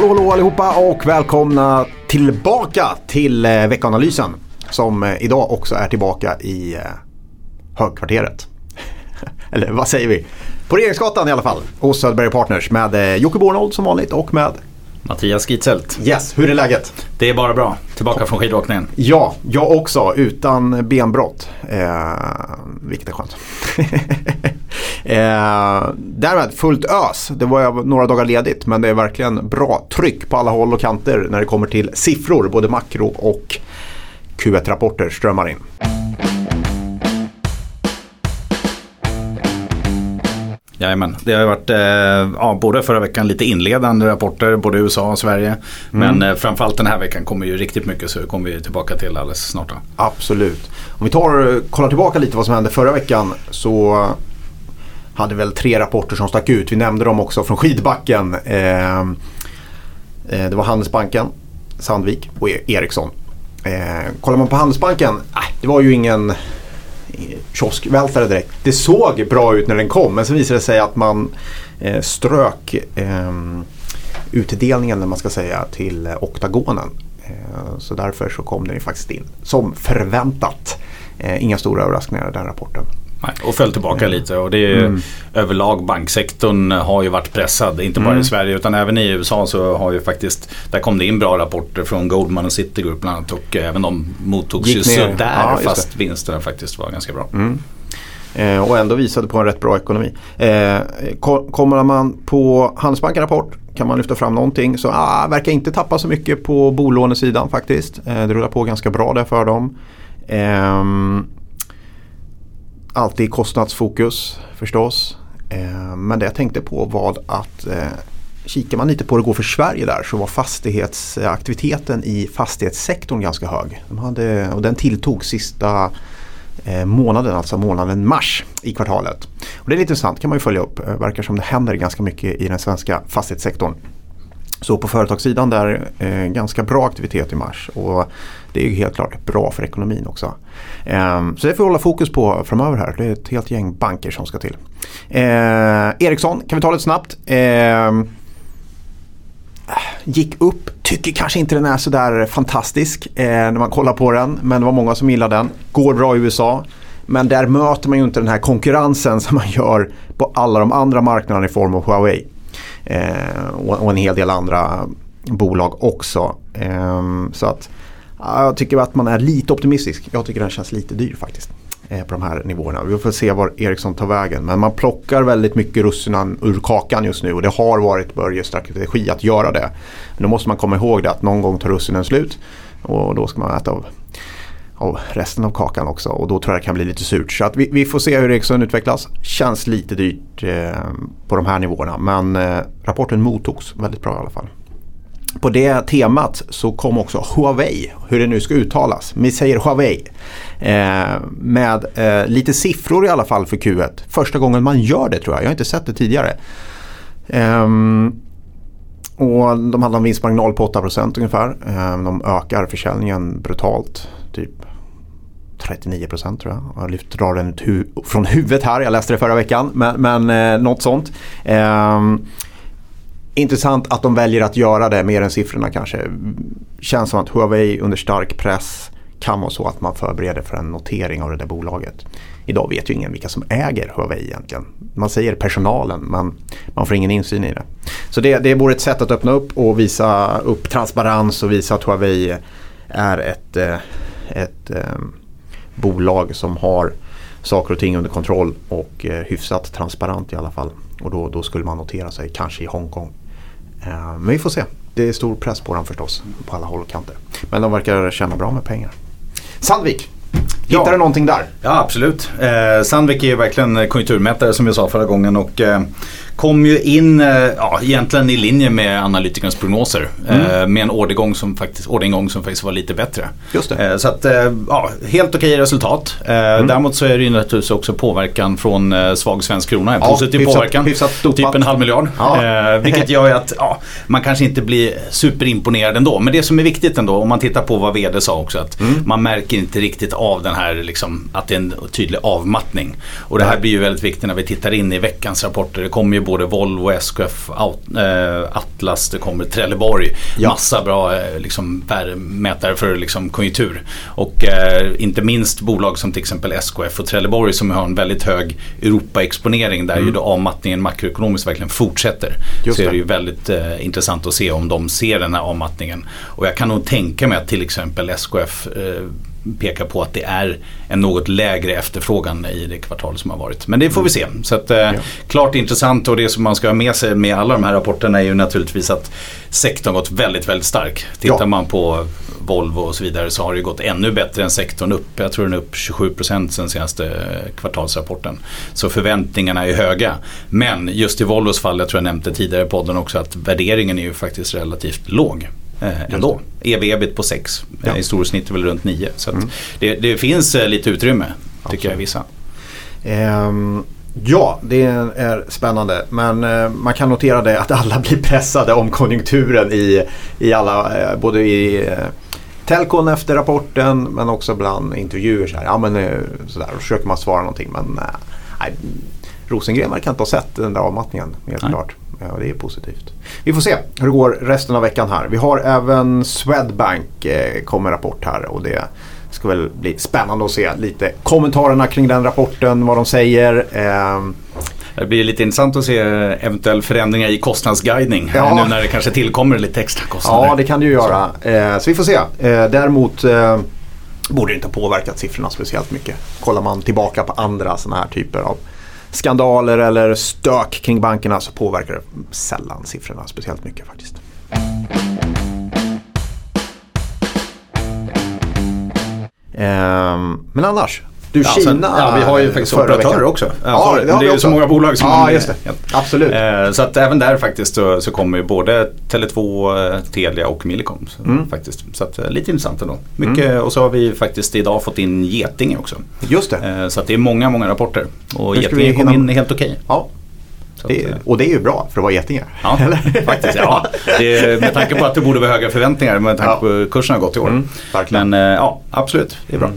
Hallå hallå allihopa och välkomna tillbaka till eh, veckanalysen. Som eh, idag också är tillbaka i eh, högkvarteret. Eller vad säger vi? På Regeringsgatan i alla fall. Hos Söderberg Partners med Jocke Bornold som vanligt och med Mattias Gitzelt. Yes, hur är läget? Det är bara bra. Tillbaka från skidåkningen. Ja, jag också utan benbrott. Eh, vilket är skönt. eh, därmed fullt ös. Det var några dagar ledigt men det är verkligen bra tryck på alla håll och kanter när det kommer till siffror. Både makro och Q1-rapporter strömmar in. Jajamän, det har varit eh, ja, både förra veckan lite inledande rapporter, både USA och Sverige. Men eh, framförallt den här veckan kommer ju riktigt mycket så det kommer vi tillbaka till alldeles snart. Då. Absolut. Om vi tar, kollar tillbaka lite vad som hände förra veckan så hade väl tre rapporter som stack ut. Vi nämnde dem också från skidbacken. Ehm, eh, det var Handelsbanken, Sandvik och e- Ericsson. Eh, kollar man på Handelsbanken, det var ju ingen eh, kioskvältare direkt. Det såg bra ut när den kom men så visade det sig att man eh, strök eh, utdelningen när man ska säga till oktagonen. Eh, så därför så kom den ju faktiskt in som förväntat. Eh, inga stora överraskningar i den rapporten. Och föll tillbaka lite och det är Mm. överlag banksektorn har ju varit pressad. Inte bara Mm. i Sverige utan även i USA så har ju faktiskt, där kom det in bra rapporter från Goldman och Citigroup bland annat och även de mottogs Gick ju sådär Ja, fast vinsterna faktiskt var ganska bra. Eh, och ändå visade på en rätt bra ekonomi. Eh, ko- kommer man på Handelsbanken rapport kan man lyfta fram någonting så ah, verkar inte tappa så mycket på bolånesidan faktiskt. Eh, det rullar på ganska bra där för dem. Alltid kostnadsfokus förstås. Eh, men det jag tänkte på var att eh, kikar man lite på hur det går för Sverige där så var fastighetsaktiviteten i fastighetssektorn ganska hög. De hade, och den tilltog sista eh, månaden, alltså månaden mars i kvartalet. Och det är lite intressant, kan man ju följa upp. Det verkar som det händer ganska mycket i den svenska fastighetssektorn. Så på företagssidan där eh, ganska bra aktivitet i mars och det är ju helt klart bra för ekonomin också. Eh, så det får vi hålla fokus på framöver här. Det är ett helt gäng banker som ska till. Eh, Ericsson, kan vi ta lite snabbt. Eh, gick upp. Tycker kanske inte den är sådär fantastisk eh, när man kollar på den. Men det var många som gillade den. Går bra i USA. Men där möter man ju inte den här konkurrensen som man gör på alla de andra marknaderna i form av Huawei. Eh, och, en hel del andra bolag också. Ehm, så att jag tycker att man är lite optimistisk. Jag tycker den känns lite dyr faktiskt. Eh, på de här nivåerna. Vi får se var Ericsson tar vägen. Men man plockar väldigt mycket russinen ur kakan just nu. Och det har varit Börjes strategi att göra det. Men då måste man komma ihåg det att någon gång tar russinen slut. Och då ska man äta av av resten av kakan också och då tror jag det kan bli lite surt. Så att vi, vi får se hur Ericsson utvecklas. Känns lite dyrt eh, på de här nivåerna men eh, rapporten mottogs väldigt bra i alla fall. På det temat så kom också Huawei, hur det nu ska uttalas. Vi säger Huawei. Eh, med eh, lite siffror i alla fall för Q1. Första gången man gör det tror jag. Jag har inte sett det tidigare. Ehm, och de hade en vinstmarginal på 8% ungefär. Ehm, de ökar försäljningen brutalt. Typ 39 procent tror jag. Jag har lyft drar den hu- från huvudet här. Jag läste det förra veckan. Men, men eh, något sånt. Eh, intressant att de väljer att göra det mer än siffrorna kanske. Känns som att Huawei under stark press kan vara så att man förbereder för en notering av det där bolaget. Idag vet ju ingen vilka som äger Huawei egentligen. Man säger personalen men man får ingen insyn i det. Så det, det vore ett sätt att öppna upp och visa upp transparens och visa att Huawei är ett, eh, ett, ett bolag som har saker och ting under kontroll och eh, hyfsat transparent i alla fall. Och då, då skulle man notera sig kanske i Hongkong. Eh, men vi får se. Det är stor press på dem förstås på alla håll och kanter. Men de verkar tjäna bra med pengar. Sandvik, hittar Ja. du någonting där? Ja absolut. Eh, Sandvik är verkligen konjunkturmätare som vi sa förra gången och eh, kom ju in eh, ja, egentligen i linje med analytikernas prognoser. Eh, med en ordergång som, faktiskt, orderingång som faktiskt var lite bättre. Just det. Eh, så att, ja, helt okej resultat. Eh, Däremot så är det ju naturligtvis också påverkan från svag svensk krona. En Ja, positiv hyfsat- påverkan. hyfsat typ en halv miljard. Ja. Vilket gör att ja, man kanske inte blir superimponerad ändå. Men det som är viktigt ändå, om man tittar på vad vd sa också, att Mm. man märker inte riktigt av den här, liksom, att det är en tydlig avmattning. Och det här blir ju väldigt viktigt när vi tittar in i veckans rapporter. Det kommer ju både Volvo, SKF, eh, Atlas, det kommer Trelleborg. Ja. Massa bra liksom, mätare för liksom, konjunktur. Och eh, inte minst bolag som till exempel SKF och Trelleborg som har en väldigt hög Europa-exponering där mm. ju då avmattningen makroekonomiskt verkligen fortsätter. Just så det. är det ju väldigt eh, intressant att se om de ser den här avmattningen. Och jag kan nog tänka mig att till exempel SKF eh, pekar på att det är en något lägre efterfrågan i det kvartal som har varit. Men det får vi se. Så att, eh, ja. Klart intressant och det som man ska ha med sig med alla de här rapporterna är ju naturligtvis att sektorn gått väldigt, väldigt stark. Tittar ja. man på Volvo och så vidare så har det gått ännu bättre än sektorn upp. Jag tror den är upp 27% sen senaste kvartalsrapporten. Så förväntningarna är höga. Men just i Volvos fall, jag tror jag nämnde tidigare i podden också, att värderingen är ju faktiskt relativt låg eh, ändå. EV-ebit på 6. Ja. Historiskt snitt är väl runt 9. Så mm. det, det, finns eh, lite utrymme tycker jag i vissa. Um, ja, det är spännande. Men uh, man kan notera det att alla blir pressade om konjunkturen i, i alla, både i Telcon efter rapporten men också bland intervjuer. Så här, ja, men, så där, försöker man svara någonting men uh, Rosengren verkar inte ha sett den där avmattningen helt Nej. klart. Ja, det är positivt. Vi får se hur det går resten av veckan här. Vi har även Swedbank eh, kommer rapport här och det ska väl bli spännande att se lite kommentarerna kring den rapporten, vad de säger. Eh, det blir lite intressant att se eventuella förändringar i kostnadsguidning. Ja. Nu när det kanske tillkommer lite extra kostnader. Ja, det kan det ju göra. Eh, så vi får se. Eh, däremot borde det inte ha påverkat siffrorna speciellt mycket. Kollar man tillbaka på andra sådana här typer av skandaler eller stök kring bankerna så påverkar det sällan siffrorna speciellt mycket faktiskt. Ehm, men annars, du, ja, Kina. Sen, ja, vi har ju faktiskt operatörer veckan. också. Ja, det, det är ju så många bolag som ja, just det. Absolut. Eh, så att även där faktiskt så, så kommer ju både Tele2, eh, Telia och Millicom. Så, mm. faktiskt. så att, eh, lite intressant ändå. Mycket, mm. Och så har vi faktiskt idag fått in Getinge också. Just det. så att det är många, många rapporter. Och Getinge kom in helt okej. Okay. Ja. Det, och det är ju bra för att vara Getinge. Ja, faktiskt. Ja. Det, med tanke på att det borde vara höga förväntningar med tanke på hur kursen har gått i år. Mm, Men ja, absolut. Det är bra.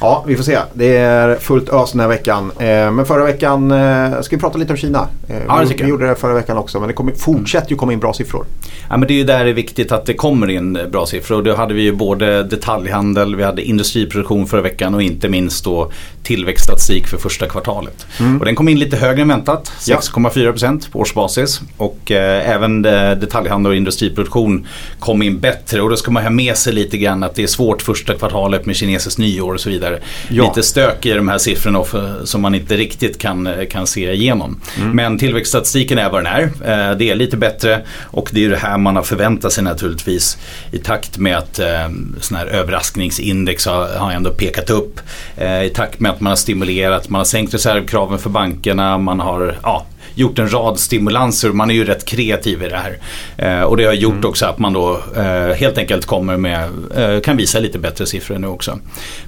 Ja, vi får se. Det är fullt ös den här veckan. Eh, men förra veckan uh, ska vi prata lite om Kina. Eh, ja, vi, vi gjorde det förra veckan också men det kommer, fortsätter ju komma in bra siffror. Ja, men det är ju där det är viktigt att det kommer in bra siffror. Då hade vi ju både detaljhandel, vi hade industriproduktion förra veckan och inte minst då tillväxtstatistik för första kvartalet. Mm. Och den kom in lite högre än väntat, 6,4% på årsbasis. Och eh, även detaljhandel och industriproduktion kom in bättre. Och då ska man ha med sig lite grann att det är svårt första kvartalet med kinesiskt nyår och så vidare vidare. Ja. Lite stök i de här siffrorna som man inte riktigt kan, kan se igenom. Mm. Men tillväxtstatistiken är vad den är. Eh, det är lite bättre och det är det här man har förväntat sig naturligtvis i takt med att eh, sån här överraskningsindex har, har ändå pekat upp. Eh, I takt med att man har stimulerat, man har sänkt reservkraven för bankerna, man har ja, gjort en rad stimulanser. Man är ju rätt kreativ i det här. Eh, och det har gjort mm. också att man då eh, helt enkelt kommer med, eh, kan visa lite bättre siffror nu också.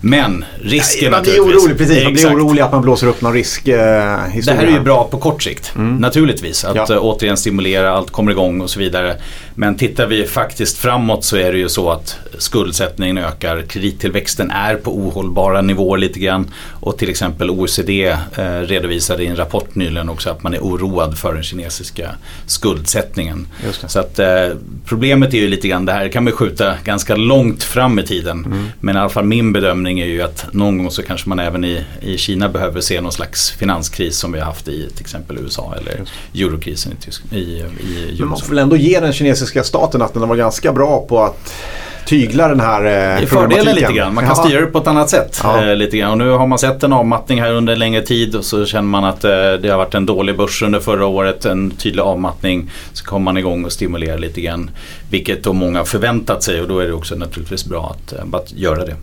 Men risken ja, man blir orolig, precis. Man blir orolig att man blåser upp någon risk. Eh, det här är ju bra på kort sikt. Mm. Naturligtvis. Att ja. återigen stimulera, allt kommer igång och så vidare. Men tittar vi faktiskt framåt så är det ju så att skuldsättningen ökar. Kredittillväxten är på ohållbara nivåer lite grann. Och till exempel OECD eh, redovisade i en rapport nyligen också att man är oroad för den kinesiska skuldsättningen. Så att eh, problemet är ju lite grann det här kan man skjuta ganska långt fram i tiden. Mm. Men i alla fall min bedömning är ju att någon gång så kanske man även i, i Kina behöver se någon slags finanskris som vi har haft i till exempel USA eller eurokrisen i, i, i Men man får väl ändå ge den kinesiska staten att den var ganska bra på att tygla den här eh, fördelen lite grann. Man kan styra det på ett annat sätt. Ja. Eh, lite grann. Och nu har man sett en avmattning här under en längre tid och så känner man att eh, det har varit en dålig börs under förra året. En tydlig avmattning. Så kommer man igång och stimulerar lite grann. Vilket då många har förväntat sig och då är det också naturligtvis bra att, eh, att göra det.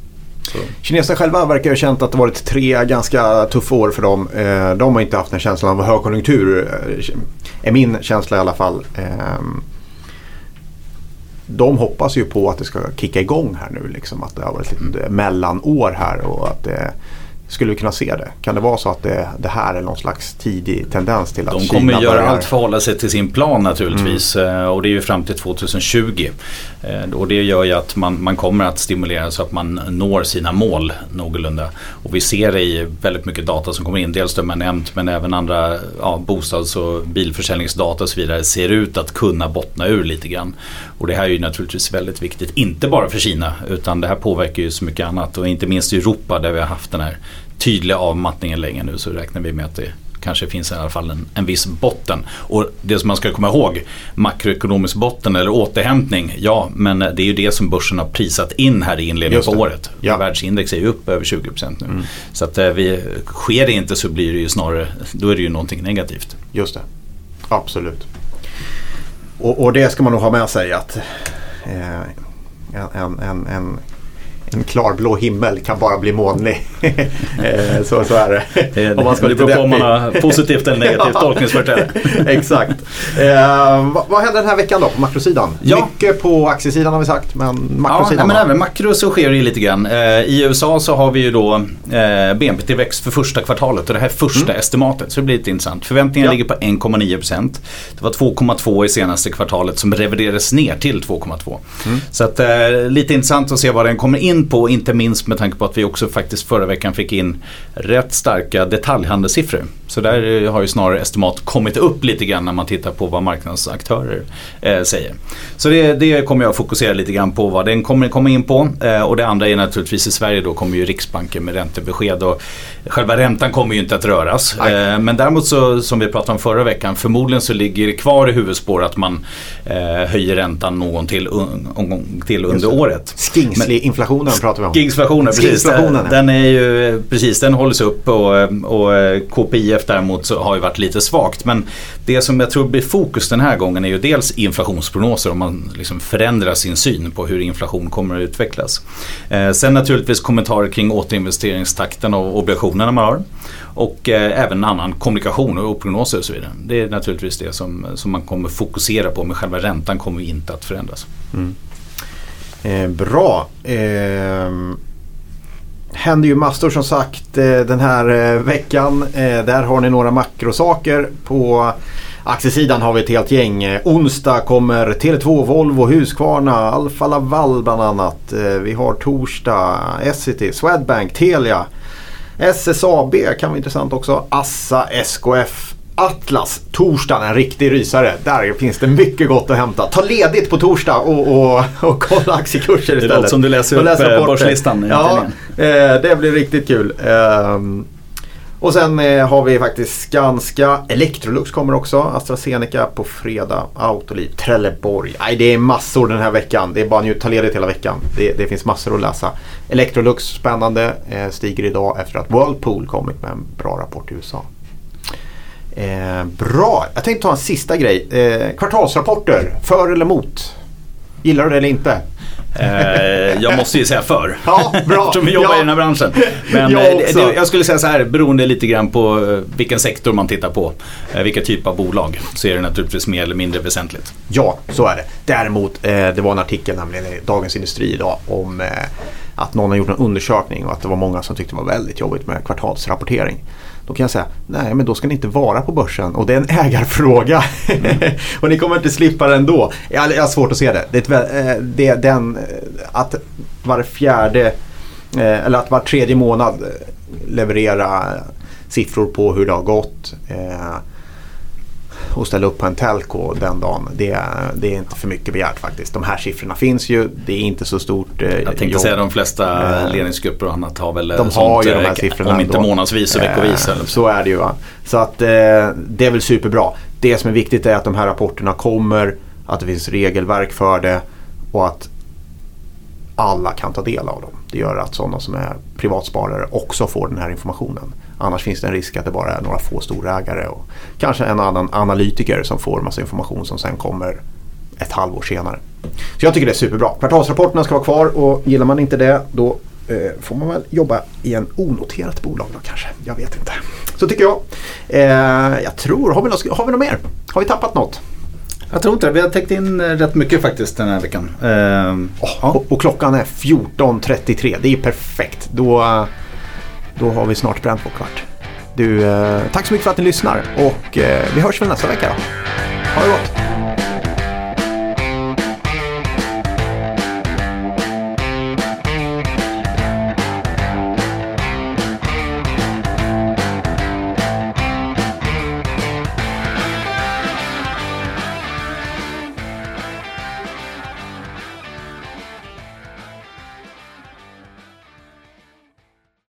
Kineserna själva verkar ha känt att det varit tre ganska tuffa år för dem. Eh, de har inte haft en känsla av högkonjunktur. Eh, är min känsla i alla fall. De hoppas ju på att det ska kicka igång här nu. Liksom, att det har varit ett mm. mellanår här och att det skulle vi kunna se det? Kan det vara så att det, det här är någon slags tidig tendens till att De Kina kommer göra börjar... allt för att hålla sig till sin plan naturligtvis. Eh, Och det är ju fram till 2020. Eh, Och det gör ju att man, man kommer att stimulera så att man når sina mål någorlunda. Och vi ser det i väldigt mycket data som kommer in. Dels de jag nämnt men även andra ja, bostads och bilförsäljningsdata och så vidare ser ut att kunna bottna ur lite grann. Och det här är ju naturligtvis väldigt viktigt. Inte bara för Kina utan det här påverkar ju så mycket annat. Och inte minst i Europa där vi har haft den här tydliga avmattningen länge nu så räknar vi med att det kanske finns i alla fall en, en viss botten. Och det som man ska komma ihåg, makroekonomisk botten eller återhämtning, ja men det är ju det som börsen har prisat in här i inledningen på året. Ja. Världsindex är ju upp över 20% nu. Så att eh, vi, sker det inte så blir det ju snarare, då är det ju någonting negativt. Just det. Absolut. Och, och det ska man nog ha med sig att eh, en, en, en, en klarblå himmel kan bara bli molnig. eh, så, så är det. Om man ska det beror på om man har positivt eller negativt Ja. tolkningsföreträde. Exakt. Eh, vad, vad händer den här veckan då på makrosidan? Ja. Mycket på aktiesidan har vi sagt men Ja, makrosidan nej, men även makro så sker det lite grann. Eh, I USA så har vi ju då eh, BNP-tillväxt för första kvartalet och det här är första estimatet så det blir lite intressant. Förväntningarna Ja. ligger på 1,9%. Det var 2,2 i senaste kvartalet som reviderades ner till 2,2. Så att, eh, lite intressant att se vad den kommer in på, inte minst med tanke på att vi också faktiskt förra veckan fick in rätt starka detaljhandelssiffror. Så där eh, har ju snarare estimat kommit upp lite grann när man tittar på vad marknadsaktörer eh, säger. Så det, det kommer jag fokusera lite grann på vad den kommer komma in på. Eh, och det andra är naturligtvis i Sverige då kommer ju Riksbanken med räntebesked och själva räntan kommer ju inte att röras. Eh, men däremot så som vi pratade om förra veckan förmodligen så ligger det kvar i huvudspår att man eh, höjer räntan någon till, un, gång till under året. Skingsley-inflationen pratar vi om. Gigflationen, precis. Skingflationen, ja. Den är ju, precis, den hålls upp och, och eh, KPIF däremot så har ju varit lite svagt. Men det som jag tror blir fokus den här gången är ju dels inflationsprognoser om man liksom förändrar sin syn på hur inflation kommer att utvecklas. Eh, sen naturligtvis kommentarer kring återinvesteringstakten och obligationerna man har. Och eh, även annan kommunikation och prognoser och så vidare. Det är naturligtvis det som, som man kommer fokusera på men själva räntan kommer inte att förändras. Eh, bra. Eh, händer ju massor som sagt eh, den här eh, veckan. Eh, där har ni några makrosaker. På aktiesidan har vi ett helt gäng. Eh, onsdag kommer Tele2, Volvo, Husqvarna, Alfa Laval bland annat. Eh, vi har torsdag Essity, Swedbank, Telia. SSAB kan vara intressant också. Assa, SKF, Atlas. Torsdagen en riktig rysare. Där finns det mycket gott att hämta. Ta ledigt på torsdag och, och, och kolla aktiekurser istället. låter som du läser Och upp, läsa eh, börslistan Ja, eh, det blir riktigt kul. Ehm, och sen eh, har vi faktiskt Skanska. Electrolux kommer också. AstraZeneca på fredag. Autoliv, Trelleborg. Nej, det är massor den här veckan. Det är bara att ta ledigt hela veckan. Det, det finns massor att läsa. Electrolux, spännande. Eh, stiger idag efter att Whirlpool kommit med en bra rapport i USA. Eh, bra, jag tänkte ta en sista grej. Eh, kvartalsrapporter, för eller emot? Gillar du det eller inte? Eh, jag måste ju säga för. Ja, bra. Eftersom vi jobbar Ja. i den här branschen. Men Jag eh, det, jag skulle säga så här, beroende lite grann på eh, vilken sektor man tittar på. Vilka typ av bolag. Så är det naturligtvis mer eller mindre väsentligt. Ja, så är det. Däremot, det var en artikel nämligen i Dagens Industri idag om att någon har gjort en undersökning och att det var många som tyckte det var väldigt jobbigt med kvartalsrapportering. Då kan jag säga, nej men då ska ni inte vara på börsen och det är en ägarfråga. och ni kommer inte slippa det ändå. Jag, jag har svårt att se det. Det är eh, det, den, eh, att var fjärde, eh, eller att var tredje månad leverera siffror på hur det har gått. Och ställa upp på en telco den dagen. Det, är- det är inte för mycket begärt faktiskt. De här siffrorna finns ju. Det är inte så stort eh, Jag tänkte jobb. säga de flesta Eh, ledningsgrupper och annat har väl eh, De har sånt, ju de här eh, siffrorna Om inte ändå. månadsvis så veckovis. Eh, eller så. Så är det ju. Va? Så att eh, det är väl superbra. Det som är viktigt är att de här rapporterna kommer. Att det finns regelverk för det. Och att alla kan ta del av dem. Det gör att sådana som är privatsparare också får den här informationen. Annars finns det en risk att det bara är några få storägare och kanske en annan analytiker som får massa information som sen kommer ett halvår senare. Så jag tycker det är superbra. Kvartalsrapporterna ska vara kvar och gillar man inte det då eh, får man väl jobba i en onoterat bolag då kanske. Jag vet inte. Så tycker jag. Eh, jag tror, har vi, något, har vi något mer? Har vi tappat något? Jag tror inte det. Vi har täckt in eh, rätt mycket faktiskt den här veckan. Eh, ja. Och, och klockan är 14.33. Det är perfekt. Då, då har vi snart bränt vår kvart. Du, eh, tack så mycket för att ni lyssnar och eh, vi hörs väl nästa vecka då. Ha det gott!